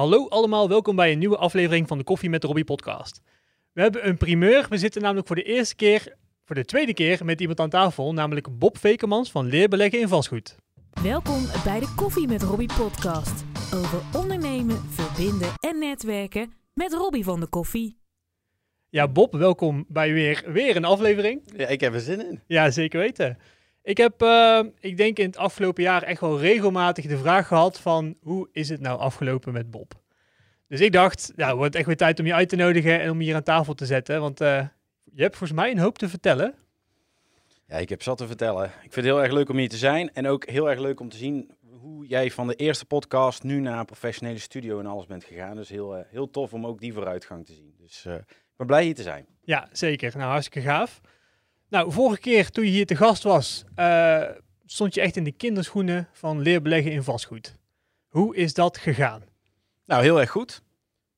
Hallo allemaal, welkom bij een nieuwe aflevering van de Koffie met Robbie podcast. We hebben een primeur. We zitten namelijk voor de eerste keer, voor de tweede keer met iemand aan tafel, namelijk Bob Vekermans van Leerbeleggen in Vastgoed. Welkom bij de Koffie met Robbie podcast. Over ondernemen, verbinden en netwerken met Robbie van de Koffie. Ja, Bob, welkom bij weer, weer een aflevering. Ja, ik heb er zin in. Ja, zeker weten. Ik heb, eh, ik denk in het afgelopen jaar echt wel regelmatig de vraag gehad van hoe is het nou afgelopen met Bob? Dus ik dacht, het wordt echt weer tijd om je uit te nodigen en om je hier aan tafel te zetten. Want eh, je hebt volgens mij een hoop te vertellen. Ja, ik heb zat te vertellen. Ik vind het heel erg leuk om hier te zijn. En ook heel erg leuk om te zien hoe jij van de eerste podcast nu naar een professionele studio en alles bent gegaan. Dus heel, eh, heel tof om ook die vooruitgang te zien. Dus ik ben blij hier te zijn. Ja, zeker. Nou, hartstikke gaaf. Nou, vorige keer toen je hier te gast was, eh, stond je echt in de kinderschoenen van leerbeleggen in vastgoed. Hoe is dat gegaan? Nou, heel erg goed.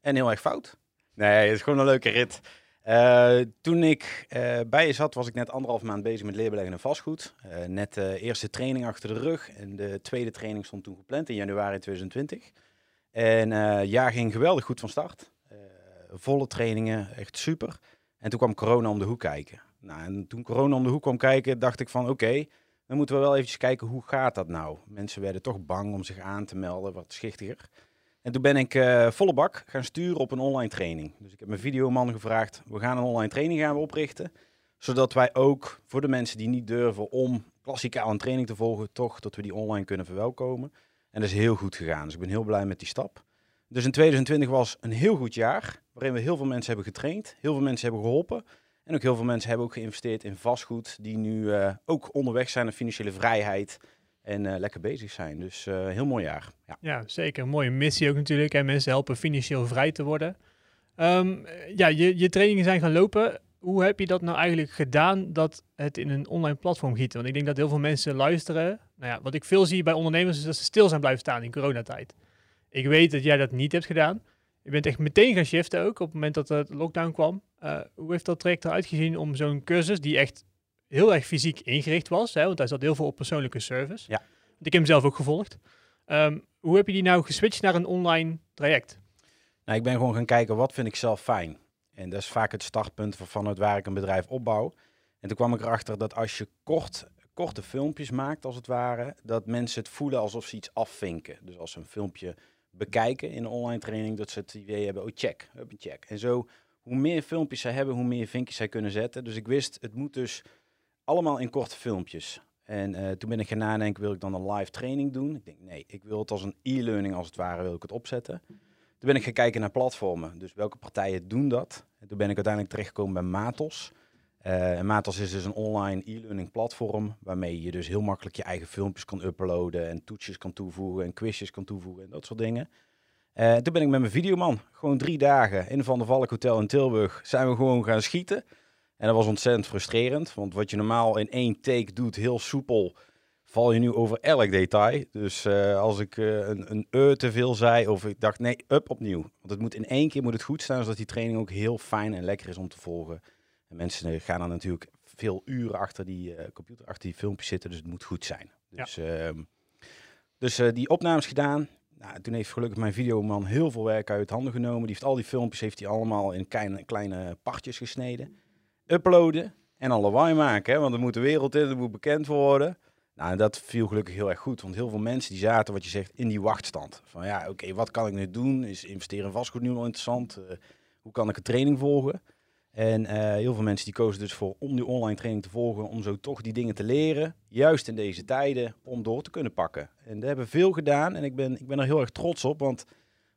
En heel erg fout. Nee, het is gewoon een leuke rit. Eh, toen ik eh, bij je zat, was ik net anderhalf maand bezig met leerbeleggen en vastgoed. Net de eerste training achter de rug. En de tweede training stond toen gepland in januari 2020. En jaar ging geweldig goed van start. volle trainingen, echt super. En toen kwam corona om de hoek kijken. Nou, en toen corona om de hoek kwam kijken, dacht ik van oké, dan moeten we wel eventjes kijken hoe gaat dat nou. Mensen werden toch bang om zich aan te melden, wat schichtiger. En toen ben ik uh, volle bak gaan sturen op een online training. Dus ik heb mijn videoman gevraagd, we gaan een online training gaan oprichten. Zodat wij ook voor de mensen die niet durven om klassikaal een training te volgen, toch dat we die online kunnen verwelkomen. En dat is heel goed gegaan. Dus ik ben heel blij met die stap. Dus in 2020 was een heel goed jaar, waarin we heel veel mensen hebben getraind, heel veel mensen hebben geholpen. En ook heel veel mensen hebben ook geïnvesteerd in vastgoed, die nu uh, ook onderweg zijn naar financiële vrijheid en uh, lekker bezig zijn. Dus uh, heel mooi jaar. Ja. zeker. Een mooie missie ook natuurlijk. En mensen helpen financieel vrij te worden. Um, ja, je, je trainingen zijn gaan lopen. Hoe heb je dat nou eigenlijk gedaan dat het in een online platform giet? Want ik denk dat heel veel mensen luisteren. Nou ja, wat ik veel zie bij ondernemers is dat ze stil zijn blijven staan in coronatijd. Ik weet dat jij dat niet hebt gedaan. Je bent echt meteen gaan shiften ook op het moment dat de lockdown kwam. Uh, hoe heeft dat traject eruit gezien om zo'n cursus die echt heel erg fysiek ingericht was. Hè, want hij zat heel veel op persoonlijke service. Ja. Want ik heb hem zelf ook gevolgd. Um, hoe heb je die nou geswitcht naar een online traject? Nou, ik ben gewoon gaan kijken wat vind ik zelf fijn. En dat is vaak het startpunt vanuit waar ik een bedrijf opbouw. En toen kwam ik erachter dat als je kort, korte filmpjes maakt, als het ware, dat mensen het voelen alsof ze iets afvinken. Dus als ze een filmpje bekijken in een online training, dat ze het idee hebben, oh check, een check. En zo, hoe meer filmpjes zij hebben, hoe meer vinkjes zij kunnen zetten. Dus ik wist, het moet dus allemaal in korte filmpjes. En uh, toen ben ik gaan nadenken, wil ik dan een live training doen? Ik denk, nee, ik wil het als een e-learning als het ware, wil ik het opzetten. Toen ben ik gaan kijken naar platformen. Dus welke partijen doen dat? En toen ben ik uiteindelijk terechtgekomen bij Matos. Uh, en Matos is dus een online e-learning platform, waarmee je dus heel makkelijk je eigen filmpjes kan uploaden en toetsjes kan toevoegen en quizjes kan toevoegen en dat soort dingen. Uh, toen ben ik met mijn videoman, gewoon drie dagen in Van der Valk Hotel in Tilburg, zijn we gewoon gaan schieten. En dat was ontzettend frustrerend, want wat je normaal in één take doet, heel soepel, val je nu over elk detail. Dus uh, als ik een, een e te veel zei, of ik dacht, nee, up opnieuw. Want het moet in één keer moet het goed staan, zodat die training ook heel fijn en lekker is om te volgen. En mensen gaan dan natuurlijk veel uren achter die uh, computer, achter die filmpjes zitten, dus het moet goed zijn. Dus, ja. Ehm, dus die opnames gedaan. Nou, toen heeft gelukkig mijn videoman heel veel werk uit handen genomen. Die heeft al die filmpjes heeft hij allemaal in kleine, kleine partjes gesneden uploaden en al lawaai maken. Hè? Want er moet de wereld in, het moet bekend worden. Nou, dat viel gelukkig heel erg goed. Want heel veel mensen die zaten, wat je zegt, in die wachtstand. Van ja, oké, wat kan ik nu doen? Is investeren in vastgoed nu al interessant? Hoe kan ik een training volgen? En uh, heel veel mensen die kozen dus voor om die online training te volgen, om zo toch die dingen te leren, juist in deze tijden, om door te kunnen pakken. En dat hebben veel gedaan en ik ben, ik ben er heel erg trots op, want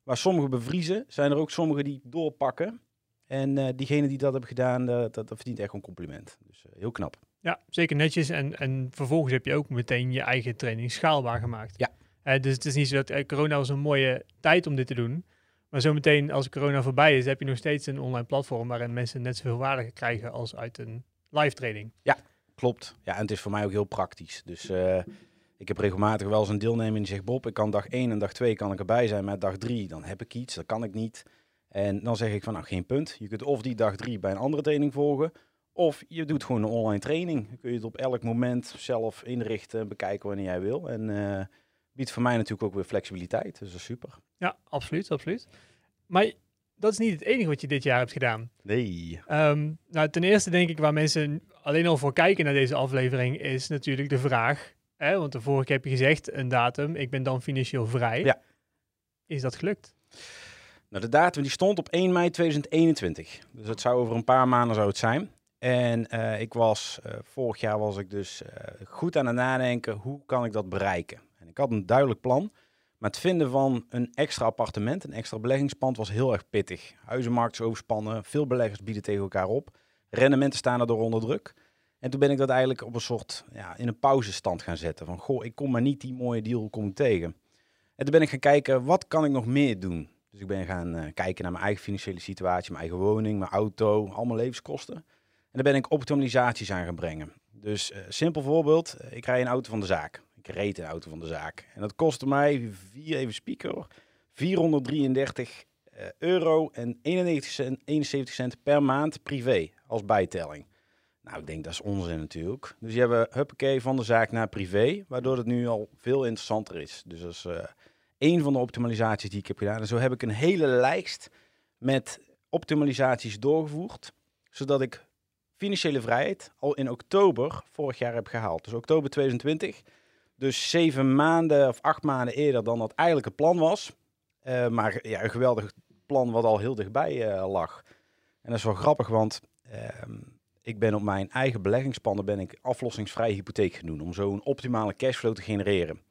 waar sommigen bevriezen, zijn er ook sommigen die doorpakken. En uh, diegene die dat hebben gedaan, uh, dat, dat, verdient echt een compliment. Dus uh, heel knap. Ja, zeker netjes. En, en vervolgens heb je ook meteen je eigen training schaalbaar gemaakt. Ja. dus het is niet zo dat corona was een mooie tijd om dit te doen. Maar zometeen als corona voorbij is, heb je nog steeds een online platform waarin mensen net zoveel waarde krijgen als uit een live training. Ja, klopt. Ja, en het is voor mij ook heel praktisch. Dus ik heb regelmatig wel eens een deelnemer die zegt, Bob, ik kan dag 1 en dag 2 kan ik erbij zijn, maar dag 3 dan heb ik iets, dat kan ik niet. En dan zeg ik van, nou geen punt. Je kunt of die dag drie bij een andere training volgen, of je doet gewoon een online training. Dan kun je het op elk moment zelf inrichten en bekijken wanneer jij wil. En uh, biedt voor mij natuurlijk ook weer flexibiliteit. Dus dat is super. Ja, absoluut, absoluut. Maar dat is niet het enige wat je dit jaar hebt gedaan. Nee. Ehm, nou, ten eerste denk ik waar mensen alleen al voor kijken naar deze aflevering is natuurlijk de vraag. Hè, want de vorige keer heb je gezegd een datum, ik ben dan financieel vrij. Ja. Is dat gelukt? Nou, de datum die stond op 1 mei 2021. Dus het zou over een paar maanden zou het zijn. En eh, ik was, eh, vorig jaar was ik dus eh, goed aan het nadenken, hoe kan ik dat bereiken? Ik had een duidelijk plan, maar het vinden van een extra appartement, een extra beleggingspand, was heel erg pittig. Huizenmarkt is overspannen, veel beleggers bieden tegen elkaar op. Rendementen staan er door onder druk. En toen ben ik dat eigenlijk op een soort, ja, in een pauzestand gaan zetten. Van, goh, ik kom maar niet die mooie deal kom ik tegen. En toen ben ik gaan kijken, wat kan ik nog meer doen? Dus ik ben gaan uh, kijken naar mijn eigen financiële situatie, mijn eigen woning, mijn auto, allemaal levenskosten. En daar ben ik optimalisaties aan gaan brengen. Dus uh, simpel voorbeeld, ik rij een auto van de zaak. Ik auto van de zaak. En dat kostte mij, vier even speaker, 433 uh, euro en 91 cent, 71 cent per maand privé als bijtelling. Nou, ik denk dat is onzin natuurlijk. Dus je hebben huppakee van de zaak naar privé, waardoor het nu al veel interessanter is. Dus dat is één van de optimalisaties die ik heb gedaan. En zo heb ik een hele lijst met optimalisaties doorgevoerd, zodat ik financiële vrijheid al in oktober vorig jaar heb gehaald. Dus oktober 2020. Dus zeven maanden of acht maanden eerder dan dat eigenlijk het plan was. Uh, maar ja, een geweldig plan wat al heel dichtbij uh, lag. En dat is wel grappig, want uh, ik ben op mijn eigen beleggingspannen ben ik aflossingsvrij hypotheek gaan. Om zo een optimale cashflow te genereren.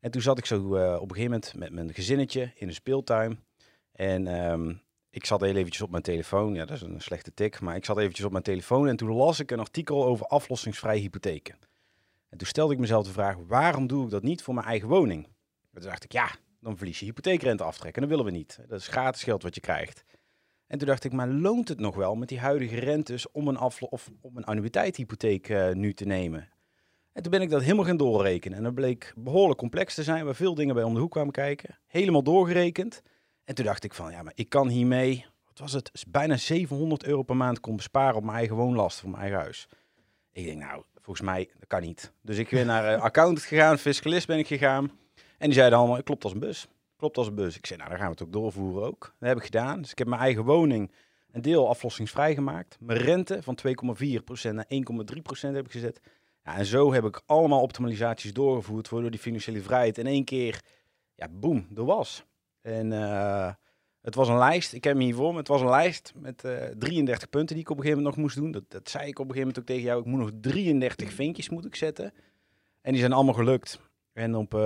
En toen zat ik zo op een gegeven moment met mijn gezinnetje in de speeltuin. En um, ik zat heel eventjes op mijn telefoon. Ja, dat is een slechte tik. Maar ik zat eventjes op mijn telefoon en toen las ik een artikel over aflossingsvrij hypotheken. En toen stelde ik mezelf de vraag, waarom doe ik dat niet voor mijn eigen woning? En toen dacht ik, ja, dan verlies je hypotheekrente aftrekken. Dat willen we niet. Dat is gratis geld wat je krijgt. En toen dacht ik, maar loont het nog wel met die huidige rentes om een, of om een annuïteitshypotheek uh, nu te nemen? En toen ben ik dat helemaal gaan doorrekenen. En dat bleek behoorlijk complex te zijn, waar veel dingen bij om de hoek kwamen kijken. Helemaal doorgerekend. En toen dacht ik van, ja, maar ik kan hiermee, wat was het, bijna 700 euro per maand kon besparen op mijn eigen woonlast voor mijn eigen huis. Ik denk, nou, volgens mij, dat kan niet. Dus ik ben naar uh, accountant gegaan, fiscalist ben ik gegaan. En die zeiden allemaal, klopt als een bus. Klopt als een bus. Ik zei, nou, dan gaan we het ook doorvoeren ook. Dat heb ik gedaan. Dus ik heb mijn eigen woning een deel aflossingsvrij gemaakt. Mijn rente van 2,4% naar 1,3% heb ik gezet. Ja, en zo heb ik allemaal optimalisaties doorgevoerd, waardoor die financiële vrijheid in één keer, ja, boem, er was. En uh, het was een lijst, ik heb hem hier voor me, het was een lijst met uh, 33 punten die ik op een gegeven moment nog moest doen. Dat, dat zei ik op een gegeven moment ook tegen jou, ik moet nog 33 vinkjes moet ik zetten. En die zijn allemaal gelukt. En op, uh,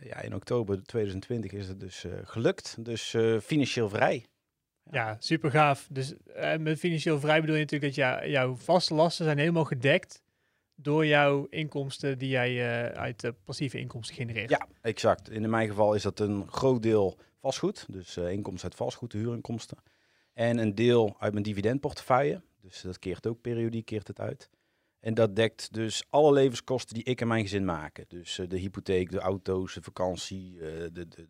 ja, in oktober 2020 is het dus uh, gelukt. Dus financieel vrij. Ja, ja super gaaf. Dus met financieel vrij bedoel je natuurlijk dat jou, jouw vaste lasten zijn helemaal gedekt door jouw inkomsten die jij uit passieve inkomsten genereert. Ja, exact. In mijn geval is dat een groot deel vastgoed. Dus inkomsten uit vastgoed, huurinkomsten. En een deel uit mijn dividendportefeuille. Dus dat keert ook periodiek keert het uit. En dat dekt dus alle levenskosten die ik en mijn gezin maken. Dus uh, de hypotheek, de auto's, de vakantie, uh, de, de, de,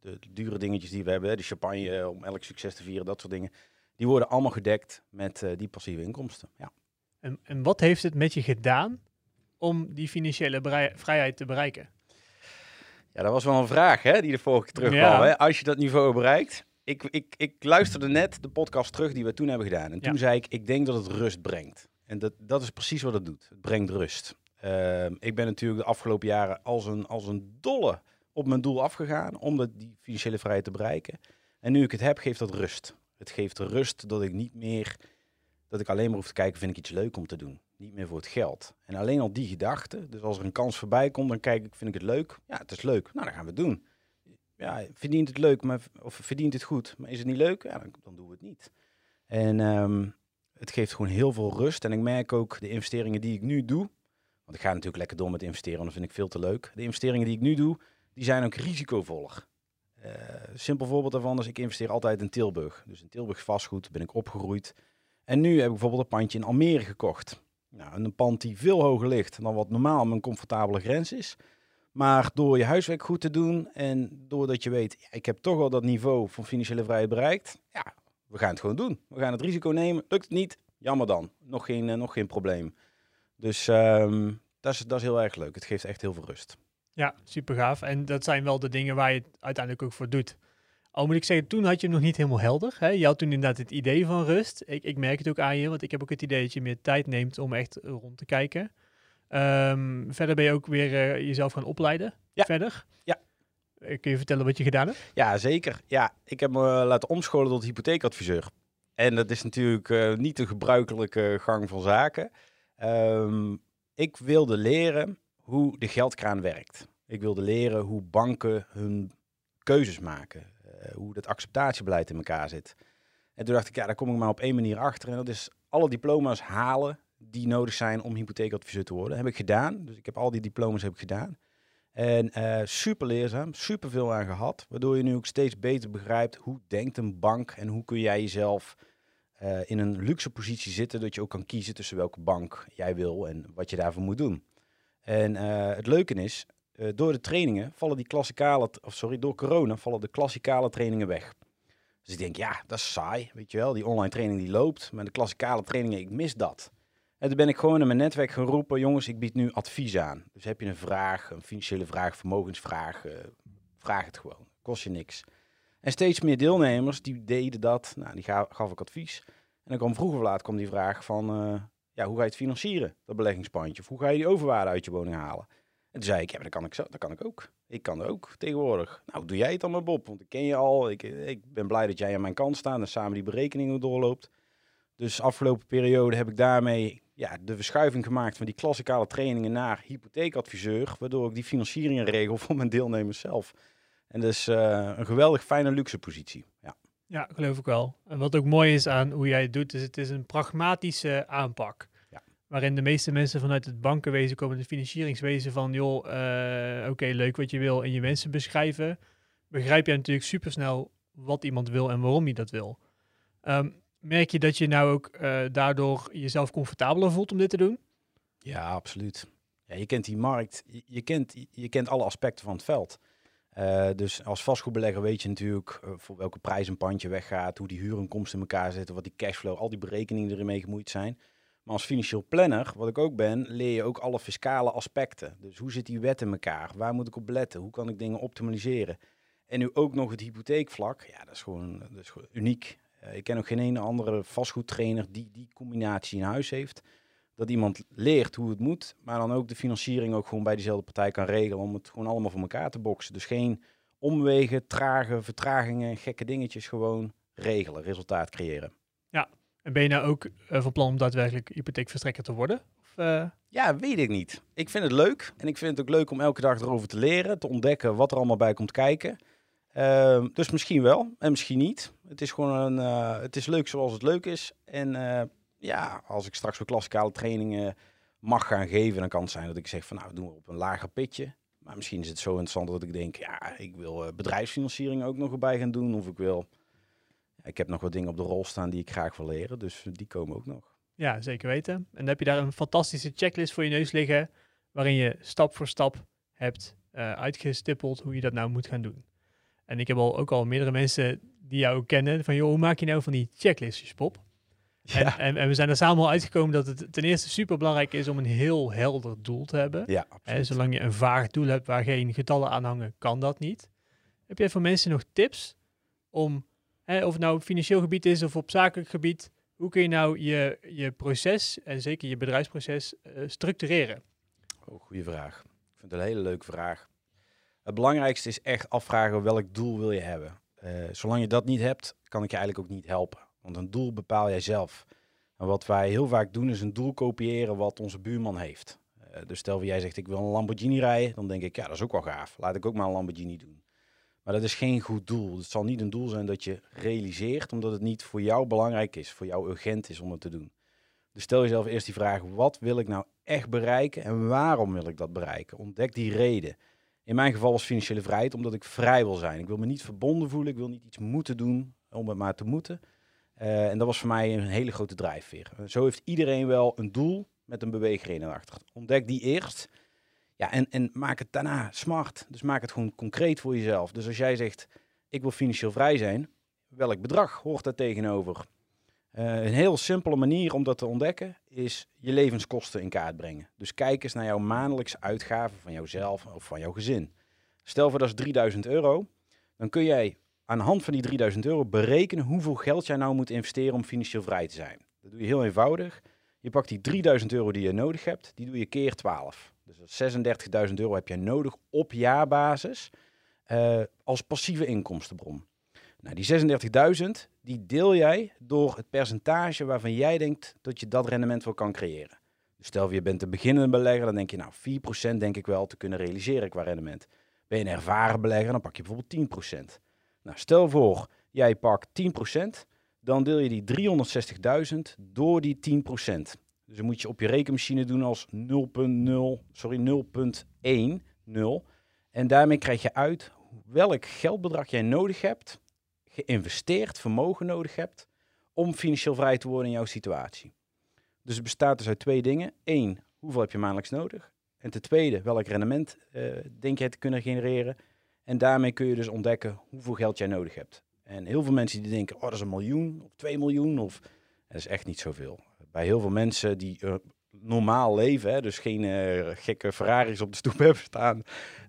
de, dure dingetjes die we hebben. De champagne uh, om elk succes te vieren, dat soort dingen. Die worden allemaal gedekt met die passieve inkomsten. Ja. En, en wat heeft het met je gedaan om die financiële vrijheid te bereiken? Ja, dat was wel een vraag hè, die de vorige keer terugkwam. Ja. Hè? Als je dat niveau bereikt. Ik, ik, ik luisterde net de podcast terug die we toen hebben gedaan. En toen ja. zei ik, ik denk dat het rust brengt. En dat, dat is precies wat het doet. Het brengt rust. Uh, ik ben natuurlijk de afgelopen jaren als een, als een dolle op mijn doel afgegaan om dat, die financiële vrijheid te bereiken. En nu ik het heb, geeft dat rust. Het geeft rust dat ik niet meer, dat ik alleen maar hoef te kijken, vind ik iets leuk om te doen. Niet meer voor het geld. En alleen al die gedachte, dus als er een kans voorbij komt, dan kijk ik, vind ik het leuk? Ja, het is leuk. Nou, dan gaan we het doen. Ja, verdient het leuk, maar, of verdient het goed, maar is het niet leuk? Ja, dan, dan doen we het niet. En um, het geeft gewoon heel veel rust. En ik merk ook de investeringen die ik nu doe. Want ik ga natuurlijk lekker door met investeren, want dat vind ik veel te leuk. De investeringen die ik nu doe, die zijn ook risicovoller. Uh, simpel voorbeeld daarvan is, ik investeer altijd in Tilburg. Dus in Tilburg vastgoed ben ik opgegroeid. En nu heb ik bijvoorbeeld een pandje in Almere gekocht. Nou, een pand die veel hoger ligt dan wat normaal mijn comfortabele grens is. Maar door je huiswerk goed te doen en doordat je weet, ja, ik heb toch wel dat niveau van financiële vrijheid bereikt. Ja, we gaan het gewoon doen. We gaan het risico nemen. Lukt het niet? Jammer dan. Nog geen, uh, nog geen probleem. Dus um, dat, is, dat is heel erg leuk. Het geeft echt heel veel rust. Ja, super gaaf. En dat zijn wel de dingen waar je het uiteindelijk ook voor doet. Al moet ik zeggen, toen had je hem nog niet helemaal helder. Hè? Je had toen inderdaad het idee van rust. Ik, ik merk het ook aan je, want ik heb ook het idee dat je meer tijd neemt om echt rond te kijken. Ehm, verder ben je ook weer eh, jezelf gaan opleiden. Ja. Verder. Ja. Eh, Kun je vertellen wat je gedaan hebt? Ja, zeker. Ja, ik heb me laten omscholen tot hypotheekadviseur. En dat is natuurlijk eh, niet de gebruikelijke gang van zaken. Ehm, ik wilde leren hoe de geldkraan werkt. Ik wilde leren hoe banken hun keuzes maken. Eh, hoe dat acceptatiebeleid in elkaar zit. En toen dacht ik, ja, daar kom ik maar op één manier achter. En dat is alle diploma's halen die nodig zijn om hypotheekadviseur te worden. heb ik gedaan. Dus ik heb al die diploma's heb ik gedaan. En eh, super leerzaam, super veel aan gehad. Waardoor je nu ook steeds beter begrijpt hoe denkt een bank en hoe kun jij jezelf eh, in een luxe positie zitten. Dat je ook kan kiezen tussen welke bank jij wil en wat je daarvoor moet doen. En het leuke is, eh, door de trainingen vallen die klassikale, of sorry, door corona vallen de klassikale trainingen weg. Dus ik denk, ja, dat is saai, weet je wel. Die online training die loopt, maar de klassikale trainingen, ik mis dat. En toen ben ik gewoon in mijn netwerk geroepen, jongens, ik bied nu advies aan. Dus heb je een vraag, een financiële vraag, vermogensvraag, eh, vraag het gewoon. Kost je niks. En steeds meer deelnemers die deden dat. Nou, die ga- gaf ik advies. En dan kwam vroeger of laat kwam die vraag van, eh, ja, hoe ga je het financieren, dat beleggingspandje? Of hoe ga je die overwaarde uit je woning halen? En zei ik, ja, maar dat kan ik, zo, dat kan ik ook. Ik kan ook tegenwoordig. Nou, doe jij het dan maar, Bob, want ik ken je al. Ik, ik ben blij dat jij aan mijn kant staat en samen die berekeningen doorloopt. Dus afgelopen periode heb ik daarmee ja, de verschuiving gemaakt van die klassikale trainingen naar hypotheekadviseur, waardoor ik die financieringen regel voor mijn deelnemers zelf. En is eh, een geweldig fijne luxe positie. Ja. Ja, geloof ik wel. En wat ook mooi is aan hoe jij het doet, is het is een pragmatische aanpak. Waarin de meeste mensen vanuit het bankenwezen komen, het financieringswezen van, joh, eh, oké, leuk wat je wil en je wensen beschrijven. Begrijp je natuurlijk supersnel wat iemand wil en waarom hij dat wil. Ehm, merk je dat je nou ook eh, daardoor jezelf comfortabeler voelt om dit te doen? Ja, absoluut. Ja, je kent die markt, je, kent, je kent alle aspecten van het veld. Eh, dus als vastgoedbelegger weet je natuurlijk voor welke prijs een pandje weggaat, hoe die huurinkomsten in elkaar zitten, wat die cashflow, al die berekeningen die ermee gemoeid zijn. Maar als financieel planner, wat ik ook ben, leer je ook alle fiscale aspecten. Dus hoe zit die wet in elkaar? Waar moet ik op letten? Hoe kan ik dingen optimaliseren? En nu ook nog het hypotheekvlak. Ja, dat is gewoon, dat is uniek. Eh, ik ken ook geen ene andere vastgoedtrainer die die combinatie in huis heeft dat iemand leert hoe het moet, maar dan ook de financiering ook gewoon bij diezelfde partij kan regelen om het gewoon allemaal voor elkaar te boksen. Dus geen omwegen, trage vertragingen, gekke dingetjes, gewoon regelen, resultaat creëren. En ben je nou ook eh, van plan om daadwerkelijk hypotheekverstrekker te worden? Of, eh, Ja, weet ik niet. Ik vind het leuk en ik vind het ook leuk om elke dag erover te leren, te ontdekken wat er allemaal bij komt kijken. Ehm, dus misschien wel en misschien niet. Het is gewoon een, eh, het is leuk zoals het leuk is. En ja, als ik straks weer klassikale trainingen mag gaan geven, dan kan het zijn dat ik zeg van nou, doen we op een lager pitje. Maar misschien is het zo interessant dat ik denk, ja, ik wil bedrijfsfinanciering ook nog erbij gaan doen. Of ik wil, ik heb nog wat dingen op de rol staan die ik graag wil leren. Dus die komen ook nog. Ja, zeker weten. En dan heb je daar een fantastische checklist voor je neus liggen, waarin je stap voor stap hebt eh, uitgestippeld hoe je dat nou moet gaan doen. En ik heb al ook al meerdere mensen die jou ook kennen, van joh, hoe maak je nou van die checklistjes, Pop? En, en, en we zijn er samen al uitgekomen dat het ten eerste super belangrijk is om een heel helder doel te hebben. ja absoluut. zolang je een vaag doel hebt waar geen getallen aan hangen, kan dat niet. Heb jij voor mensen nog tips om, of het nou op financieel gebied is of op zakelijk gebied, hoe kun je nou je, je proces en zeker je bedrijfsproces eh, structureren? Oh, goede vraag. Ik vind het een hele leuke vraag. Het belangrijkste is echt afvragen welk doel wil je hebben. Eh, zolang je dat niet hebt, kan ik je eigenlijk ook niet helpen. Want een doel bepaal jij zelf. En wat wij heel vaak doen is een doel kopiëren wat onze buurman heeft. Eh, dus stel dat jij zegt ik wil een Lamborghini rijden, dan denk ik ja dat is ook wel gaaf. Laat ik ook maar een Lamborghini doen. Maar dat is geen goed doel. Het zal niet een doel zijn dat je realiseert, omdat het niet voor jou belangrijk is, voor jou urgent is om het te doen. Dus stel jezelf eerst die vraag, wat wil ik nou echt bereiken en waarom wil ik dat bereiken? Ontdek die reden. In mijn geval was financiële vrijheid omdat ik vrij wil zijn. Ik wil me niet verbonden voelen, ik wil niet iets moeten doen om het maar te moeten. Eh, en dat was voor mij een hele grote drijfveer. Zo heeft iedereen wel een doel met een beweegreden erachter. Ontdek die eerst. Ja, en, en maak het daarna smart. Dus maak het gewoon concreet voor jezelf. Dus als jij zegt, ik wil financieel vrij zijn, welk bedrag hoort daar tegenover? Eh, een heel simpele manier om dat te ontdekken is je levenskosten in kaart brengen. Dus kijk eens naar jouw maandelijkse uitgaven van jouzelf of van jouw gezin. Stel voor dat is 3000 euro. Dan kun jij aan de hand van die 3000 euro berekenen hoeveel geld jij nou moet investeren om financieel vrij te zijn. Dat doe je heel eenvoudig. Je pakt die 3000 euro die je nodig hebt, die doe je keer 12. Dus 36.000 euro heb je nodig op jaarbasis uh, als passieve inkomstenbron. Nou, die 36.000, die deel jij door het percentage waarvan jij denkt dat je dat rendement wel kan creëren. Dus stel je bent een beginnende belegger, dan denk je nou 4% denk ik wel te kunnen realiseren qua rendement. Ben je een ervaren belegger, dan pak je bijvoorbeeld 10%. Nou, stel voor, jij pakt 10%, dan deel je die 360.000 door die 10%. Dus dan moet je op je rekenmachine doen als 0.0, sorry, 0.10. En daarmee krijg je uit welk geldbedrag jij nodig hebt, geïnvesteerd vermogen nodig hebt, om financieel vrij te worden in jouw situatie. Dus het bestaat dus uit twee dingen. Eén, hoeveel heb je maandelijks nodig? En ten tweede, welk rendement uh, denk jij te kunnen genereren? En daarmee kun je dus ontdekken hoeveel geld jij nodig hebt. En heel veel mensen die denken, oh dat is een miljoen of twee miljoen. Of, dat is echt niet zoveel. Bij heel veel mensen die uh, normaal leven, hè, dus geen uh, gekke Ferraris op de stoep hebben staan,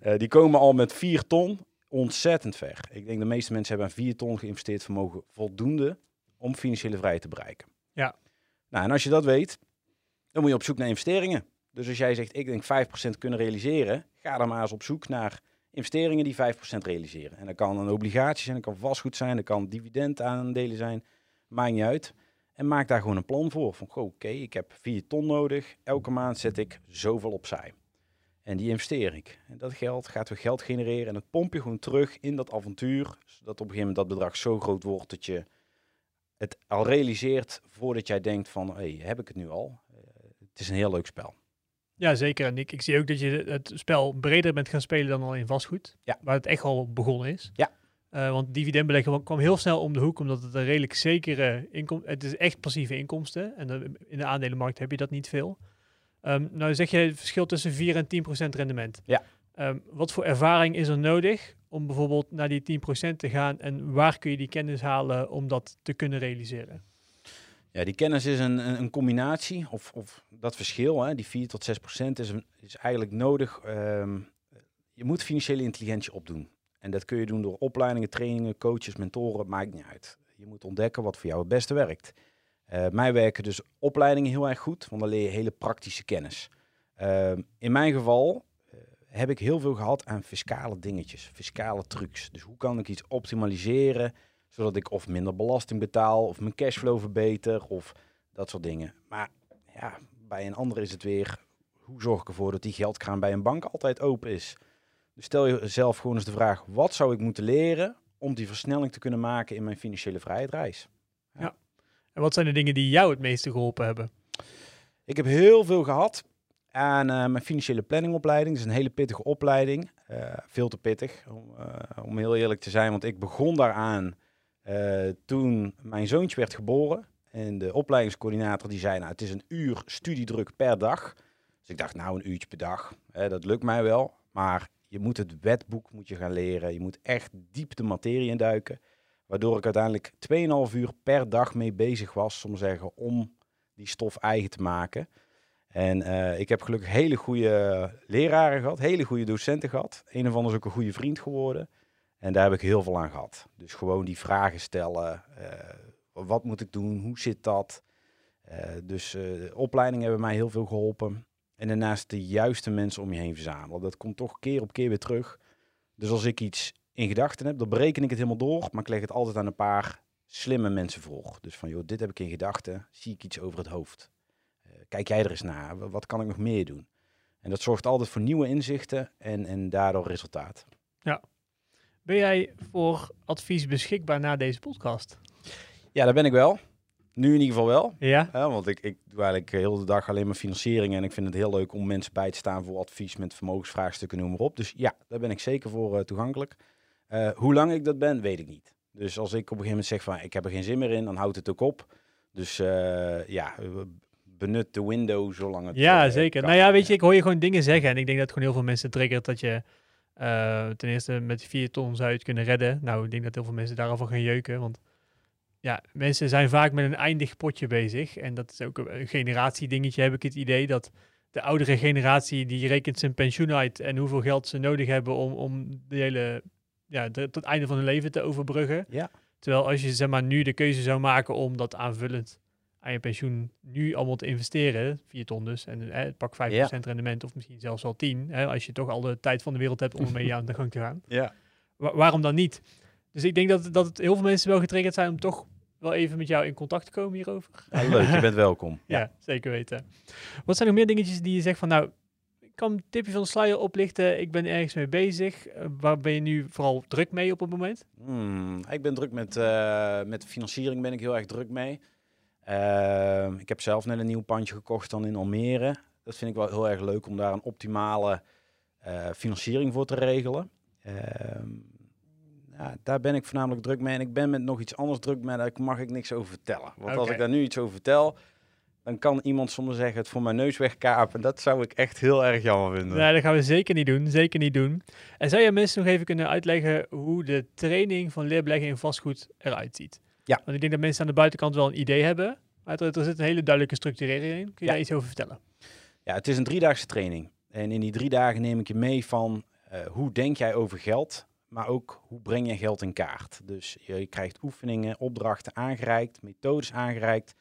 uh, die komen al met vier ton ontzettend ver. Ik denk de meeste mensen hebben aan vier ton geïnvesteerd vermogen voldoende om financiële vrijheid te bereiken. Ja. Nou, en als je dat weet, dan moet je op zoek naar investeringen. Dus als jij zegt, ik denk 5% kunnen realiseren, ga dan maar eens op zoek naar investeringen die 5% realiseren. En dat kan een obligatie zijn, dat kan vastgoed zijn, dat kan dividendaandelen zijn, maakt niet uit. En maak daar gewoon een plan voor. Van, oké, ik heb 4 ton nodig, elke maand zet ik zoveel opzij. En die investeer ik. En dat geld gaat weer geld genereren en dat pomp je gewoon terug in dat avontuur, zodat op een gegeven moment dat bedrag zo groot wordt dat je het al realiseert voordat jij denkt van, hé, hey, heb ik het nu al? Uh, het is een heel leuk spel. Ja, zeker. En ik, ik zie ook dat je het spel breder bent gaan spelen dan al in vastgoed. Ja. Waar het echt al begonnen is. Ja. Uh, want dividendbeleggen kwam heel snel om de hoek, omdat het een redelijk zekere inkomsten... Het is echt passieve inkomsten. En in de aandelenmarkt heb je dat niet veel. Um, nou zeg je het verschil tussen 4 en 10 procent rendement. Ja. Um, wat voor ervaring is er nodig om bijvoorbeeld naar die 10 procent te gaan? En waar kun je die kennis halen om dat te kunnen realiseren? Ja, die kennis is een, een, combinatie, of, of dat verschil, hè, die 4 tot 6 procent, is, is eigenlijk nodig. Um, je moet financiële intelligentie opdoen. En dat kun je doen door opleidingen, trainingen, coaches, mentoren, maakt niet uit. Je moet ontdekken wat voor jou het beste werkt. Uh, mij werken dus opleidingen heel erg goed, want dan leer je hele praktische kennis. Uh, in mijn geval uh, heb ik heel veel gehad aan fiscale dingetjes, fiscale trucs. Dus hoe kan ik iets optimaliseren, zodat ik of minder belasting betaal, of mijn cashflow verbeter, of dat soort dingen. Maar ja, bij een ander is het weer, hoe zorg ik ervoor dat die geldkraan bij een bank altijd open is? Dus stel jezelf gewoon eens de vraag, wat zou ik moeten leren om die versnelling te kunnen maken in mijn financiële vrijheidsreis? Ja. ja. En wat zijn de dingen die jou het meeste geholpen hebben? Ik heb heel veel gehad aan uh, mijn financiële planningopleiding. Dat is een hele pittige opleiding. Uh, veel te pittig, om, uh, om, heel eerlijk te zijn. Want ik begon daaraan toen mijn zoontje werd geboren. En de opleidingscoördinator die zei, nou het is een uur studiedruk per dag. Dus ik dacht, nou een uurtje per dag, hè, dat lukt mij wel. Maar je moet het wetboek moet je gaan leren. Je moet echt diep de materie induiken. Waardoor ik uiteindelijk 2,5 uur per dag mee bezig was, om zeggen, om die stof eigen te maken. En uh, ik heb gelukkig hele goede leraren gehad, hele goede docenten gehad. Een of ander is ook een goede vriend geworden. En daar heb ik heel veel aan gehad. Dus gewoon die vragen stellen. Uh, wat moet ik doen? Hoe zit dat? Uh, dus opleidingen hebben mij heel veel geholpen. En daarnaast de juiste mensen om je heen verzamelen. Dat komt toch keer op keer weer terug. Dus als ik iets in gedachten heb, dan bereken ik het helemaal door. Maar ik leg het altijd aan een paar slimme mensen voor. Dus van, joh, dit heb ik in gedachten. Zie ik iets over het hoofd? Uh, kijk jij er eens naar? Wat kan ik nog meer doen? En dat zorgt altijd voor nieuwe inzichten en, en daardoor resultaat. Ja. Ben jij voor advies beschikbaar na deze podcast? Ja, daar ben ik wel. Nu in ieder geval wel. Ja. ja want ik, ik doe eigenlijk heel de dag alleen maar financiering. En ik vind het heel leuk om mensen bij te staan voor advies met vermogensvraagstukken, noem maar op. Dus ja, daar ben ik zeker voor uh, toegankelijk. Uh, hoe lang ik dat ben, weet ik niet. Dus als ik op een gegeven moment zeg van ik heb er geen zin meer in, dan houdt het ook op. Dus uh, ja, benut de window zolang het. Ja, zeker. Kan. Nou ja, weet je, ik hoor je gewoon dingen zeggen. En ik denk dat gewoon heel veel mensen triggert dat je ten eerste met vier ton zou je het kunnen redden. Nou, ik denk dat heel veel mensen daarover gaan jeuken. Want ja, mensen zijn vaak met een eindig potje bezig. En dat is ook een, generatiedingetje, heb ik het idee. Dat de oudere generatie, die rekent zijn pensioen uit en hoeveel geld ze nodig hebben om, om de hele, ja, de- tot het einde van hun leven te overbruggen. Ja. Terwijl als je zeg maar, nu de keuze zou maken om dat aanvullend aan je pensioen nu allemaal te investeren, 4 ton dus, en eh, pak 5% rendement of misschien zelfs al 10, hè, als je toch al de tijd van de wereld hebt om ermee aan de gang te gaan. Ja. Wa- waarom dan niet? Dus ik denk dat, dat het heel veel mensen wel getriggerd zijn om toch wel even met jou in contact komen hierover. leuk, je bent welkom. Ja, zeker weten. Wat zijn nog meer dingetjes die je zegt van nou, ik kan een tipje van de sluier oplichten, ik ben ergens mee bezig. Eh, waar ben je nu vooral druk mee op het moment? Hmm, ik ben druk met, eh, met financiering, ben ik heel erg druk mee. Ehm, ik heb zelf net een nieuw pandje gekocht dan in Almere. Dat vind ik wel heel erg leuk om daar een optimale eh, financiering voor te regelen. Ehm, ja, daar ben ik voornamelijk druk mee. En ik ben met nog iets anders druk mee, daar mag ik niks over vertellen. Want als ik daar nu iets over vertel, dan kan iemand soms zeggen het voor mijn neus wegkapen. Dat zou ik echt heel erg jammer vinden. Nee, dat gaan we zeker niet doen. Zeker niet doen. En zou je mensen nog even kunnen uitleggen hoe de training van leerbeleggen in vastgoed eruit ziet? Ja. Want ik denk dat mensen aan de buitenkant wel een idee hebben. Maar er, er zit een hele duidelijke structurering in. Kun je Ja. daar iets over vertellen? Ja, het is een driedaagse training. En in die drie dagen neem ik je mee van eh, hoe denk jij over geld, maar ook hoe breng je geld in kaart. Dus je, krijgt oefeningen, opdrachten aangereikt, methodes aangereikt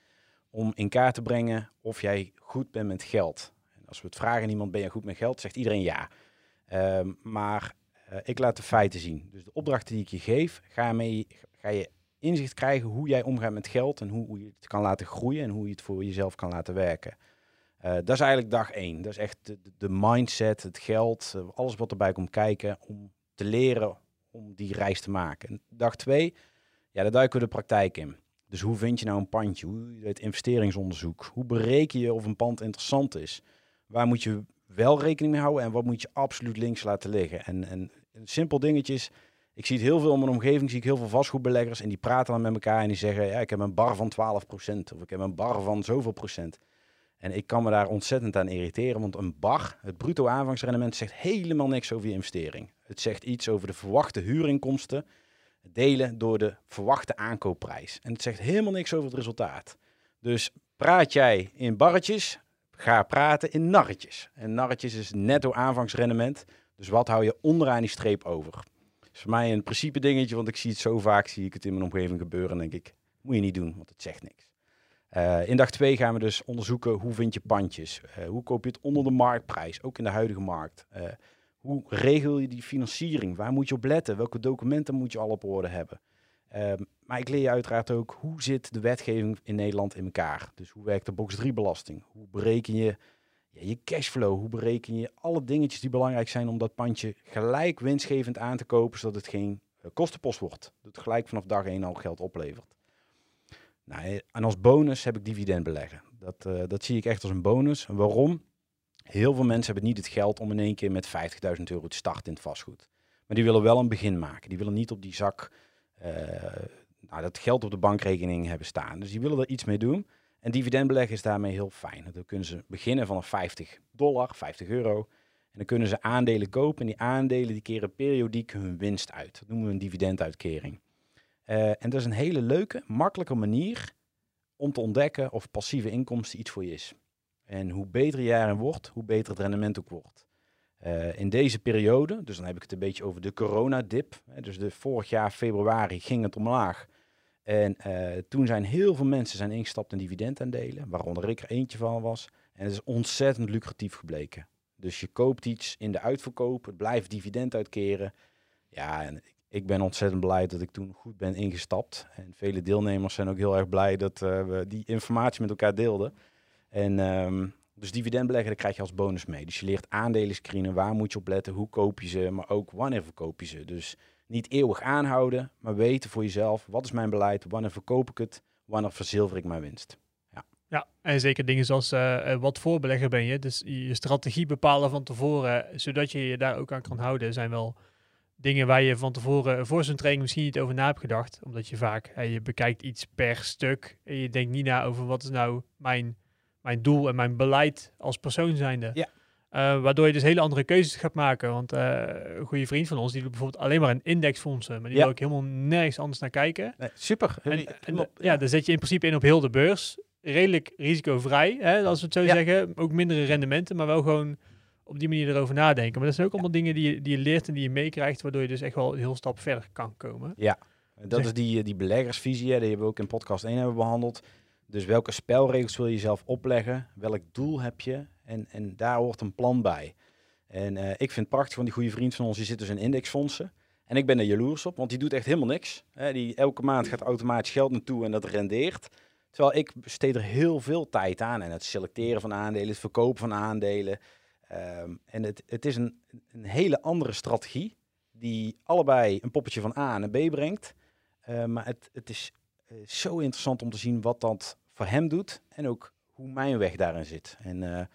om in kaart te brengen of jij goed bent met geld. En als we het vragen aan iemand, ben je goed met geld, zegt iedereen ja. Ehm, maar eh, ik laat de feiten zien. Dus de opdrachten die ik je geef, ga, mee, ga je inzicht krijgen hoe jij omgaat met geld en hoe, hoe je het kan laten groeien en hoe je het voor jezelf kan laten werken. Eh, dat is eigenlijk dag één. Dat is echt de mindset, het geld, eh, alles wat erbij komt kijken om te leren om die reis te maken. En dag twee, ja, daar duiken we de praktijk in. Dus hoe vind je nou een pandje? Hoe het investeringsonderzoek? Hoe bereken je of een pand interessant is? Waar moet je wel rekening mee houden en wat moet je absoluut links laten liggen? En, en een simpel dingetje is, ik zie het heel veel in mijn omgeving, zie ik heel veel vastgoedbeleggers en die praten dan met elkaar en die zeggen, ja, ik heb een bar van 12% of ik heb een bar van zoveel procent. En ik kan me daar ontzettend aan irriteren, want een bar, het bruto aanvangsrendement, zegt helemaal niks over je investering. Het zegt iets over de verwachte huurinkomsten, delen door de verwachte aankoopprijs. En het zegt helemaal niks over het resultaat. Dus praat jij in barretjes, ga praten in narretjes. En narretjes is netto aanvangsrendement, dus wat hou je onderaan die streep over? Dat is voor mij een principe dingetje, want ik zie het zo vaak, zie ik het in mijn omgeving gebeuren en denk ik, moet je niet doen, want het zegt niks. Eh, in dag 2 gaan we dus onderzoeken hoe vind je pandjes. Eh, hoe koop je het onder de marktprijs, ook in de huidige markt. Eh, hoe regel je die financiering? Waar moet je op letten? Welke documenten moet je al op orde hebben? Ehm, maar ik leer je uiteraard ook hoe zit de wetgeving in Nederland in elkaar. Dus hoe werkt de box 3 belasting? Hoe bereken je ja, je cashflow? Hoe bereken je alle dingetjes die belangrijk zijn om dat pandje gelijk winstgevend aan te kopen, zodat het geen kostenpost wordt. Dat het gelijk vanaf dag 1 al geld oplevert. Nou, en als bonus heb ik dividend beleggen. Dat, eh, dat zie ik echt als een bonus. Waarom? Heel veel mensen hebben niet het geld om in één keer met 50.000 euro te starten in het vastgoed. Maar die willen wel een begin maken. Die willen niet op die zak eh, nou, dat geld op de bankrekening hebben staan. Dus die willen er iets mee doen. En dividendbeleggen is daarmee heel fijn. Dan kunnen ze beginnen vanaf 50 dollar, 50 euro. En dan kunnen ze aandelen kopen. En die aandelen die keren periodiek hun winst uit. Dat noemen we een dividenduitkering. Eh, en dat is een hele leuke, makkelijke manier om te ontdekken of passieve inkomsten iets voor je is. En hoe beter je daarin wordt, hoe beter het rendement ook wordt. Eh, in deze periode, dus dan heb ik het een beetje over de coronadip. Hè, dus de, vorig jaar februari ging het omlaag. En eh, toen zijn heel veel mensen zijn ingestapt in dividendaandelen, waaronder ik er eentje van was. En het is ontzettend lucratief gebleken. Dus je koopt iets in de uitverkoop, het blijft dividend uitkeren. Ja, en ik ben ontzettend blij dat ik toen goed ben ingestapt. En vele deelnemers zijn ook heel erg blij dat eh, we die informatie met elkaar deelden. En ehm, dus dividendbeleggen, daar krijg je als bonus mee. Dus je leert aandelen screenen, waar moet je op letten, hoe koop je ze, maar ook wanneer verkoop je ze. Dus niet eeuwig aanhouden, maar weten voor jezelf, wat is mijn beleid, wanneer verkoop ik het, wanneer verzilver ik mijn winst. Ja, en zeker dingen zoals eh, eh, wat voorbelegger ben je. Dus je strategie bepalen van tevoren, zodat je je daar ook aan kan houden, zijn wel dingen waar je van tevoren voor zo'n training misschien niet over na hebt gedacht. Omdat je vaak, hè, je bekijkt iets per stuk en je denkt niet na over wat is nou mijn, mijn doel en mijn beleid als persoon zijnde. Ja. Eh, waardoor je dus hele andere keuzes gaat maken. Want eh, een goede vriend van ons, die doet bijvoorbeeld alleen maar een indexfondsen. Maar die Ja. wil ook helemaal nergens anders naar kijken. Nee, super. En, ja, dan zet je in principe in op heel de beurs. Redelijk risicovrij, hè, als we het zo Ja. zeggen. Ook mindere rendementen, maar wel gewoon op die manier erover nadenken. Maar dat zijn ook allemaal dingen die je, die je leert en die je meekrijgt, waardoor je dus echt wel een heel stap verder kan komen. Dat Zeg- is die, die beleggersvisie, hè, die hebben we ook in podcast 1 hebben behandeld. Dus welke spelregels wil je zelf opleggen? Welk doel heb je? En, en daar hoort een plan bij. En eh, ik vind het prachtig, want die goede vriend van ons, die zit dus in indexfondsen. En ik ben er jaloers op, want die doet echt helemaal niks. Hè, die, elke maand gaat automatisch geld naartoe en dat rendeert. Terwijl ik besteed er heel veel tijd aan. En het selecteren van aandelen, het verkopen van aandelen. Ehm, en het, het is een, een hele andere strategie, die allebei een poppetje van A naar B brengt. Eh, maar het, het is eh, zo interessant om te zien wat dat voor hem doet en ook hoe mijn weg daarin zit. En eh,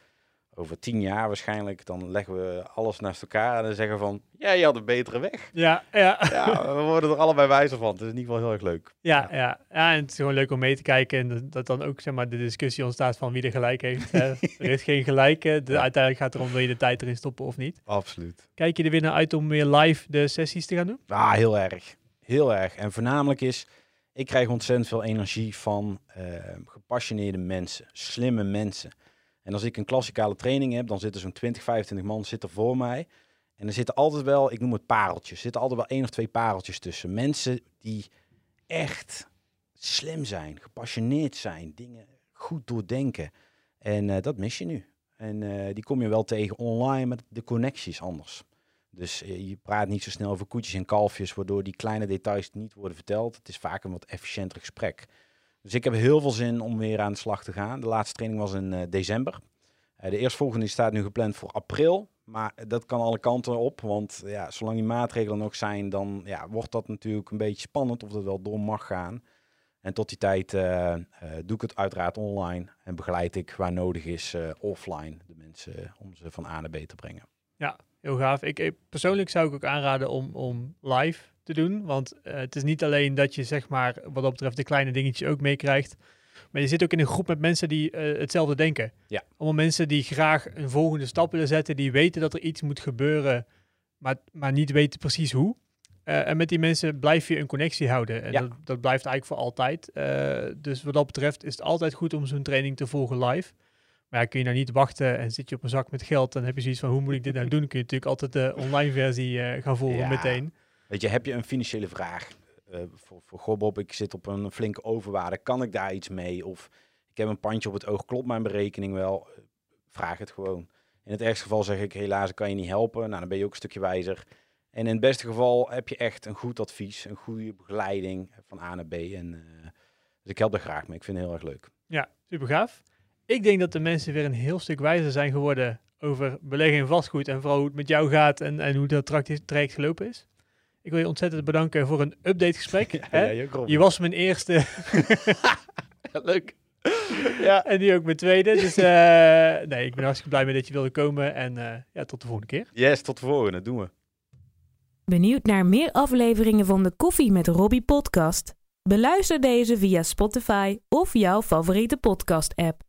over tien jaar waarschijnlijk, dan leggen we alles naast elkaar en dan zeggen van, ja, je had een betere weg. Ja, ja. Ja, we worden er allebei wijzer van. Het is in ieder geval heel erg leuk. Ja, ja. ja, en het is gewoon leuk om mee te kijken. En dat, dan ook zeg maar, de discussie ontstaat van wie er gelijk heeft. er is geen gelijke. De, Ja. Uiteindelijk gaat het erom, wil je de tijd erin stoppen of niet. Absoluut. Kijk je er weer naar uit om weer live de sessies te gaan doen? Ah, heel erg. Heel erg. En voornamelijk is, ik krijg ontzettend veel energie van eh, gepassioneerde mensen, slimme mensen. En als ik een klassikale training heb, dan zitten zo'n 20, 25 man zitten voor mij. En er zitten altijd wel, ik noem het pareltjes, er zitten altijd wel één of twee pareltjes tussen. Mensen die echt slim zijn, gepassioneerd zijn, dingen goed doordenken. En eh, dat mis je nu. En eh, die kom je wel tegen online, maar de connectie is anders. Dus eh, je praat niet zo snel over koetjes en kalfjes, waardoor die kleine details niet worden verteld. Het is vaak een wat efficiënter gesprek. Dus ik heb heel veel zin om weer aan de slag te gaan. De laatste training was in eh, december. Eh, de eerstvolgende staat nu gepland voor april. Maar dat kan alle kanten op, want ja, zolang die maatregelen nog zijn, dan ja, wordt dat natuurlijk een beetje spannend of dat wel door mag gaan. En tot die tijd eh, eh, doe ik het uiteraard online en begeleid ik waar nodig is eh, offline de mensen eh, om ze van A naar B te brengen. Heel gaaf. Ik, ik- persoonlijk zou ik ook aanraden om, om live te doen. Want eh, het is niet alleen dat je zeg maar wat dat betreft de kleine dingetjes ook meekrijgt. Maar je zit ook in een groep met mensen die eh, hetzelfde denken. Ja. Allemaal mensen die graag een volgende stap willen zetten. Die weten dat er iets moet gebeuren, maar, maar niet weten precies hoe. Eh, en met die mensen blijf je een connectie houden. En Ja. dat, dat blijft eigenlijk voor altijd. Dus wat dat betreft is het altijd goed om zo'n training te volgen live. Maar ja, kun je nou niet wachten en zit je op een zak met geld, dan heb je zoiets van hoe moet ik dit nou doen? Kun je natuurlijk altijd de online versie gaan volgen Ja. meteen. Weet je, heb je een financiële vraag eh, voor, voor ik zit op een flinke overwaarde, kan ik daar iets mee? Of ik heb een pandje op het oog, klopt mijn berekening wel? Eh, Vraag het gewoon. In het ergste geval zeg ik, helaas kan je niet helpen. Nou, dan ben je ook een stukje wijzer. En in het beste geval heb je echt een goed advies, een goede begeleiding van A naar B. En, eh, dus ik help er graag mee. Ik vind het heel erg leuk. Ja, super gaaf. Ik denk dat de mensen weer een heel stuk wijzer zijn geworden over beleggen in vastgoed en vooral hoe het met jou gaat en, en hoe dat traject gelopen is. Ik wil je ontzettend bedanken voor een update gesprek. hè? jij ook, Rob. Je was mijn eerste leuk. ja. en nu ook mijn tweede. Dus eh, nee, ik ben hartstikke blij mee dat je wilde komen en eh, ja, tot de volgende keer. Yes, tot de volgende. Doen we. Benieuwd naar meer afleveringen van de Koffie met Robbie podcast? Beluister deze via Spotify of jouw favoriete podcast app.